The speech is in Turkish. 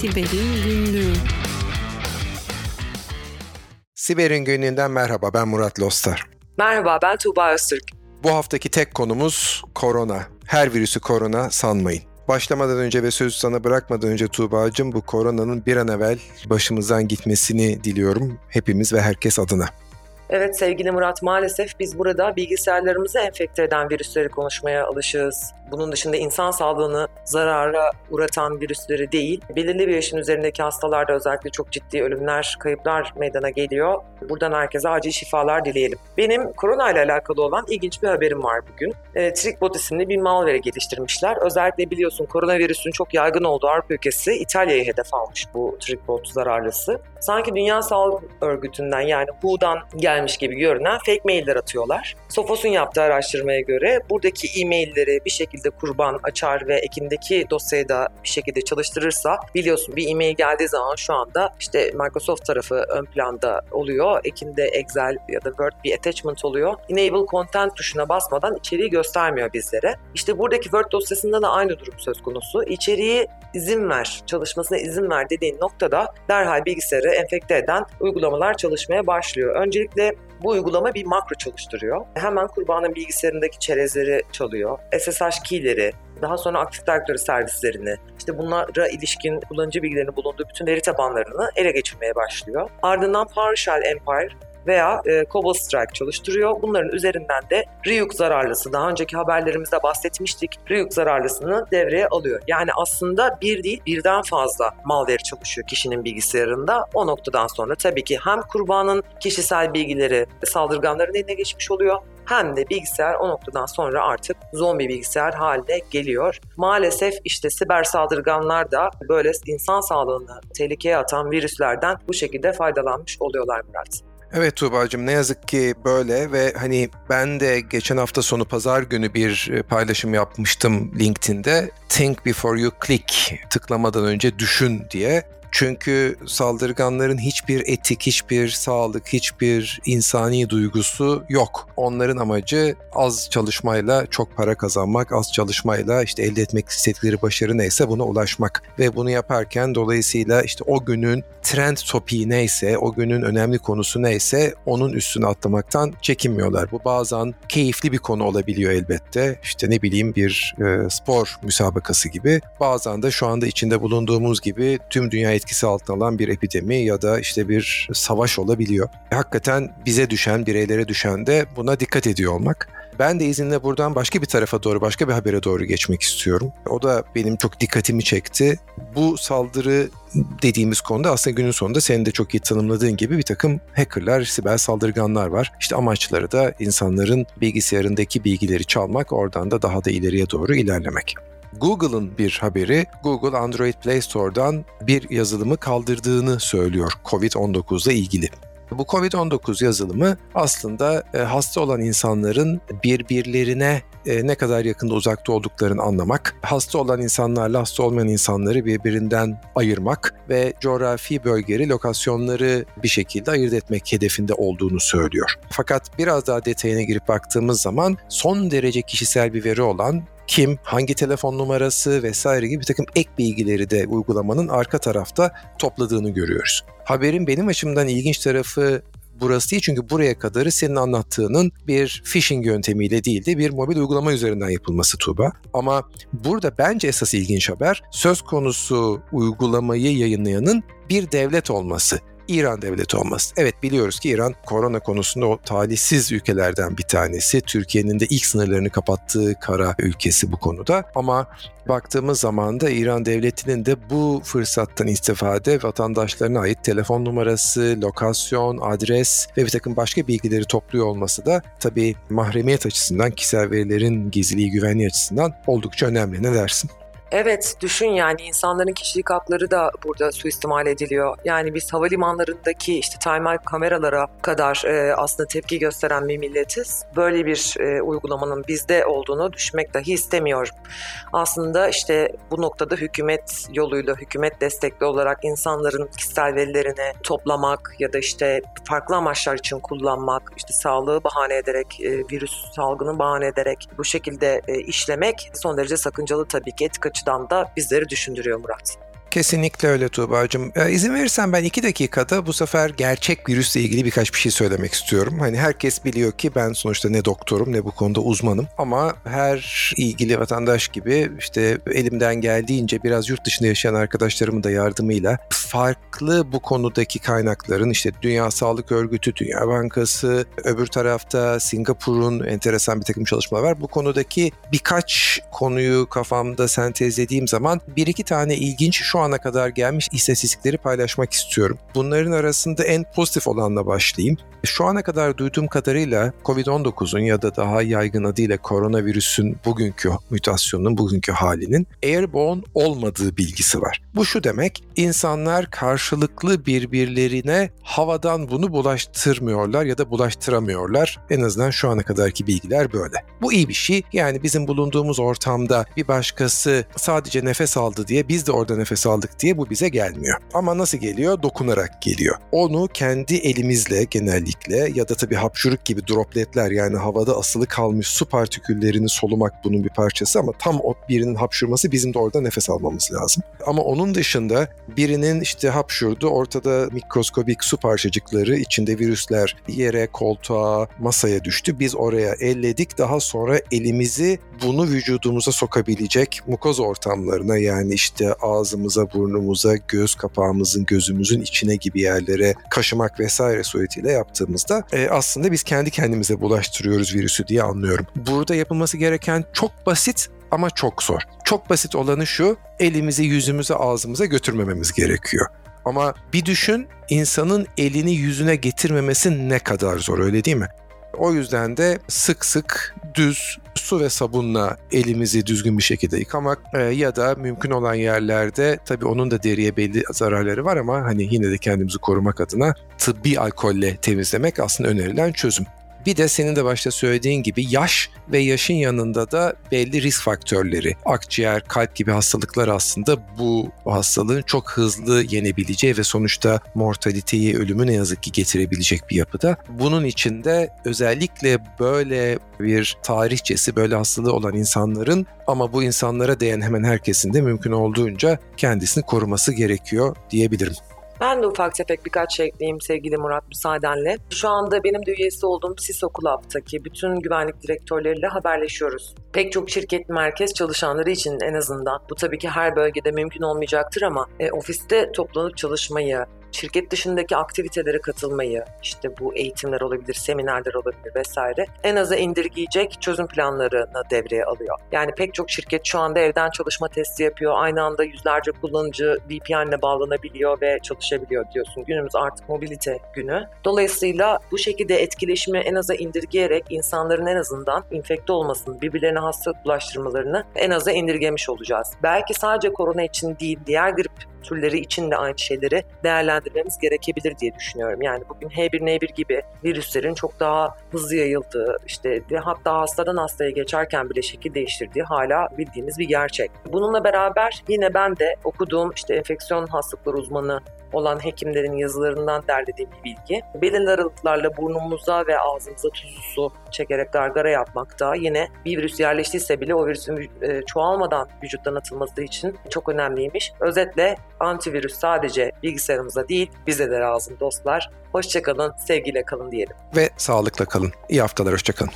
Siber'in Günlüğü Siber'in günlüğünden merhaba ben Murat Lostar. Merhaba ben Tuğba Öztürk. Bu haftaki tek konumuz korona. Her virüsü korona sanmayın. Başlamadan önce ve sözü sana bırakmadan önce Tuğba'cığım bu koronanın bir an evvel başımızdan gitmesini diliyorum hepimiz ve herkes adına. Evet sevgili Murat maalesef biz burada bilgisayarlarımızı enfekte eden virüsleri konuşmaya alışığız. Bunun dışında insan sağlığını zarara uğratan virüsleri değil, belirli bir yaşın üzerindeki hastalarda özellikle çok ciddi ölümler, kayıplar meydana geliyor. Buradan herkese acil şifalar dileyelim. Benim korona ile alakalı olan ilginç bir haberim var bugün. E, Trickbot isimli bir malware geliştirmişler. Özellikle biliyorsun koronavirüsün çok yaygın olduğu Avrupa ülkesi İtalya'yı hedef almış bu Trickbot zararlısı. Sanki Dünya Sağlık Örgütü'nden yani WHO'dan gelmiş gibi görünen fake mailler atıyorlar. Sophos'un yaptığı araştırmaya göre buradaki e-mailleri bir şekilde kurban açar ve ekindeki dosyayı da bir şekilde çalıştırırsa biliyorsun bir e-mail geldiği zaman şu anda işte Microsoft tarafı ön planda oluyor. Ekinde Excel ya da Word bir attachment oluyor. Enable Content tuşuna basmadan içeriği göstermiyor bizlere. İşte buradaki Word dosyasında da aynı durum söz konusu. İçeriği izin ver, çalışmasına izin ver dediğin noktada derhal bilgisayarı enfekte eden uygulamalar çalışmaya başlıyor. Öncelikle bu uygulama bir makro çalıştırıyor. Hemen kurbanın bilgisayarındaki çerezleri çalıyor. SSH key'leri, daha sonra Active Directory servislerini, işte bunlara ilişkin kullanıcı bilgilerinin bulunduğu bütün veri tabanlarını ele geçirmeye başlıyor. Ardından PowerShell Empire veya e, Cobalt Strike çalıştırıyor. Bunların üzerinden de Ryuk zararlısı, daha önceki haberlerimizde bahsetmiştik, Ryuk zararlısını devreye alıyor. Yani aslında bir değil birden fazla malware çalışıyor kişinin bilgisayarında. O noktadan sonra tabii ki hem kurbanın kişisel bilgileri saldırganların eline geçmiş oluyor hem de bilgisayar o noktadan sonra artık zombi bilgisayar haline geliyor. Maalesef işte siber saldırganlar da böyle insan sağlığını tehlikeye atan virüslerden bu şekilde faydalanmış oluyorlar Murat. Evet Tuğba'cığım ne yazık ki böyle ve hani ben de geçen hafta sonu pazar günü bir e, paylaşım yapmıştım LinkedIn'de. Think before you click tıklamadan önce düşün diye. Çünkü saldırganların hiçbir etik, hiçbir sağlık, hiçbir insani duygusu yok. Onların amacı az çalışmayla çok para kazanmak, az çalışmayla işte elde etmek istedikleri başarı neyse buna ulaşmak. Ve bunu yaparken dolayısıyla işte o günün trend topiği neyse, o günün önemli konusu neyse onun üstüne atlamaktan çekinmiyorlar. Bu bazen keyifli bir konu olabiliyor elbette. İşte ne bileyim bir e, spor müsabakası gibi. Bazen de şu anda içinde bulunduğumuz gibi tüm dünya etkisi altına alan bir epidemi ya da işte bir savaş olabiliyor. Hakikaten bize düşen, bireylere düşen de buna dikkat ediyor olmak. Ben de izinle buradan başka bir tarafa doğru, başka bir habere doğru geçmek istiyorum. O da benim çok dikkatimi çekti. Bu saldırı dediğimiz konuda aslında günün sonunda senin de çok iyi tanımladığın gibi bir takım hackerlar, siber saldırganlar var. İşte amaçları da insanların bilgisayarındaki bilgileri çalmak, oradan da daha da ileriye doğru ilerlemek. Google'ın bir haberi Google Android Play Store'dan bir yazılımı kaldırdığını söylüyor COVID-19 ile ilgili. Bu COVID-19 yazılımı aslında e, hasta olan insanların birbirlerine e, ne kadar yakında uzakta olduklarını anlamak, hasta olan insanlarla hasta olmayan insanları birbirinden ayırmak ve coğrafi bölgeleri, lokasyonları bir şekilde ayırt etmek hedefinde olduğunu söylüyor. Fakat biraz daha detayına girip baktığımız zaman son derece kişisel bir veri olan kim, hangi telefon numarası vesaire gibi bir takım ek bilgileri de uygulamanın arka tarafta topladığını görüyoruz. Haberin benim açımdan ilginç tarafı burası değil çünkü buraya kadarı senin anlattığının bir phishing yöntemiyle değil de bir mobil uygulama üzerinden yapılması Tuğba. Ama burada bence esas ilginç haber söz konusu uygulamayı yayınlayanın bir devlet olması. İran devleti olması. Evet biliyoruz ki İran korona konusunda o talihsiz ülkelerden bir tanesi. Türkiye'nin de ilk sınırlarını kapattığı kara ülkesi bu konuda. Ama baktığımız zaman da İran devletinin de bu fırsattan istifade vatandaşlarına ait telefon numarası, lokasyon, adres ve bir takım başka bilgileri topluyor olması da tabii mahremiyet açısından, kişisel verilerin gizliliği, güvenliği açısından oldukça önemli. Ne dersin? Evet düşün yani insanların kişilik hakları da burada suistimal ediliyor. Yani biz havalimanlarındaki işte timer kameralara kadar e, aslında tepki gösteren bir milletiz. Böyle bir e, uygulamanın bizde olduğunu düşmek dahi istemiyorum. Aslında işte bu noktada hükümet yoluyla, hükümet destekli olarak insanların kişisel verilerini toplamak ya da işte farklı amaçlar için kullanmak, işte sağlığı bahane ederek, e, virüs salgını bahane ederek bu şekilde e, işlemek son derece sakıncalı tabii ki etik açıdan da bizleri düşündürüyor Murat. Kesinlikle öyle Tuğba'cığım. Ee, izin verirsen ben iki dakikada bu sefer gerçek virüsle ilgili birkaç bir şey söylemek istiyorum. Hani herkes biliyor ki ben sonuçta ne doktorum ne bu konuda uzmanım. Ama her ilgili vatandaş gibi işte elimden geldiğince biraz yurt dışında yaşayan arkadaşlarımın da yardımıyla farklı bu konudaki kaynakların işte Dünya Sağlık Örgütü, Dünya Bankası, öbür tarafta Singapur'un enteresan bir takım çalışmalar var. Bu konudaki birkaç konuyu kafamda sentezlediğim zaman bir iki tane ilginç şu ana kadar gelmiş istatistikleri paylaşmak istiyorum. Bunların arasında en pozitif olanla başlayayım. Şu ana kadar duyduğum kadarıyla COVID-19'un ya da daha yaygın adıyla koronavirüsün bugünkü mutasyonunun bugünkü halinin airborne olmadığı bilgisi var. Bu şu demek, insanlar karşılıklı birbirlerine havadan bunu bulaştırmıyorlar ya da bulaştıramıyorlar. En azından şu ana kadarki bilgiler böyle. Bu iyi bir şey. Yani bizim bulunduğumuz ortamda bir başkası sadece nefes aldı diye biz de orada nefes aldık diye bu bize gelmiyor. Ama nasıl geliyor? Dokunarak geliyor. Onu kendi elimizle genellikle ya da tabii hapşuruk gibi dropletler yani havada asılı kalmış su partiküllerini solumak bunun bir parçası ama tam o birinin hapşurması bizim de orada nefes almamız lazım. Ama onun dışında birinin işte hapşurdu ortada mikroskobik su parçacıkları içinde virüsler yere, koltuğa, masaya düştü. Biz oraya elledik. Daha sonra elimizi bunu vücudumuza sokabilecek mukoz ortamlarına yani işte ağzımıza, burnumuza, göz kapağımızın, gözümüzün içine gibi yerlere kaşımak vesaire suretiyle yaptığımızda e, aslında biz kendi kendimize bulaştırıyoruz virüsü diye anlıyorum. Burada yapılması gereken çok basit ama çok zor. Çok basit olanı şu, elimizi yüzümüze ağzımıza götürmememiz gerekiyor. Ama bir düşün insanın elini yüzüne getirmemesi ne kadar zor öyle değil mi? O yüzden de sık sık düz su ve sabunla elimizi düzgün bir şekilde yıkamak e, ya da mümkün olan yerlerde tabii onun da deriye belli zararları var ama hani yine de kendimizi korumak adına tıbbi alkolle temizlemek aslında önerilen çözüm. Bir de senin de başta söylediğin gibi yaş ve yaşın yanında da belli risk faktörleri, akciğer, kalp gibi hastalıklar aslında bu hastalığın çok hızlı yenebileceği ve sonuçta mortaliteyi, ölümü ne yazık ki getirebilecek bir yapıda. Bunun içinde özellikle böyle bir tarihçesi, böyle hastalığı olan insanların ama bu insanlara değen hemen herkesin de mümkün olduğunca kendisini koruması gerekiyor diyebilirim. Ben de ufak tefek birkaç şey ekleyeyim sevgili Murat müsaadenle. Şu anda benim de üyesi olduğum CISO Club'taki bütün güvenlik direktörleriyle haberleşiyoruz. Pek çok şirket merkez çalışanları için en azından bu tabii ki her bölgede mümkün olmayacaktır ama e, ofiste toplanıp çalışmayı, şirket dışındaki aktivitelere katılmayı, işte bu eğitimler olabilir, seminerler olabilir vesaire en aza indirgeyecek çözüm planlarını devreye alıyor. Yani pek çok şirket şu anda evden çalışma testi yapıyor. Aynı anda yüzlerce kullanıcı VPN'le bağlanabiliyor ve çalışabiliyor diyorsun. Günümüz artık mobilite günü. Dolayısıyla bu şekilde etkileşimi en aza indirgeyerek insanların en azından infekte olmasını, birbirlerine hastalık bulaştırmalarını en aza indirgemiş olacağız. Belki sadece korona için değil, diğer grip türleri için de aynı şeyleri değerlendirmemiz gerekebilir diye düşünüyorum. Yani bugün H1N1 gibi virüslerin çok daha hızlı yayıldığı, işte hatta hastadan hastaya geçerken bile şekil değiştirdiği hala bildiğimiz bir gerçek. Bununla beraber yine ben de okuduğum işte enfeksiyon hastalıkları uzmanı olan hekimlerin yazılarından derlediğim bir bilgi. Belirli aralıklarla burnumuza ve ağzımıza tuzlu su çekerek gargara yapmakta yine bir virüs yerleştiyse bile o virüsün e, çoğalmadan vücuttan atılması için çok önemliymiş. Özetle antivirüs sadece bilgisayarımıza değil bize de lazım dostlar. Hoşçakalın, sevgiyle kalın diyelim. Ve sağlıkla kalın. İyi haftalar, hoşçakalın.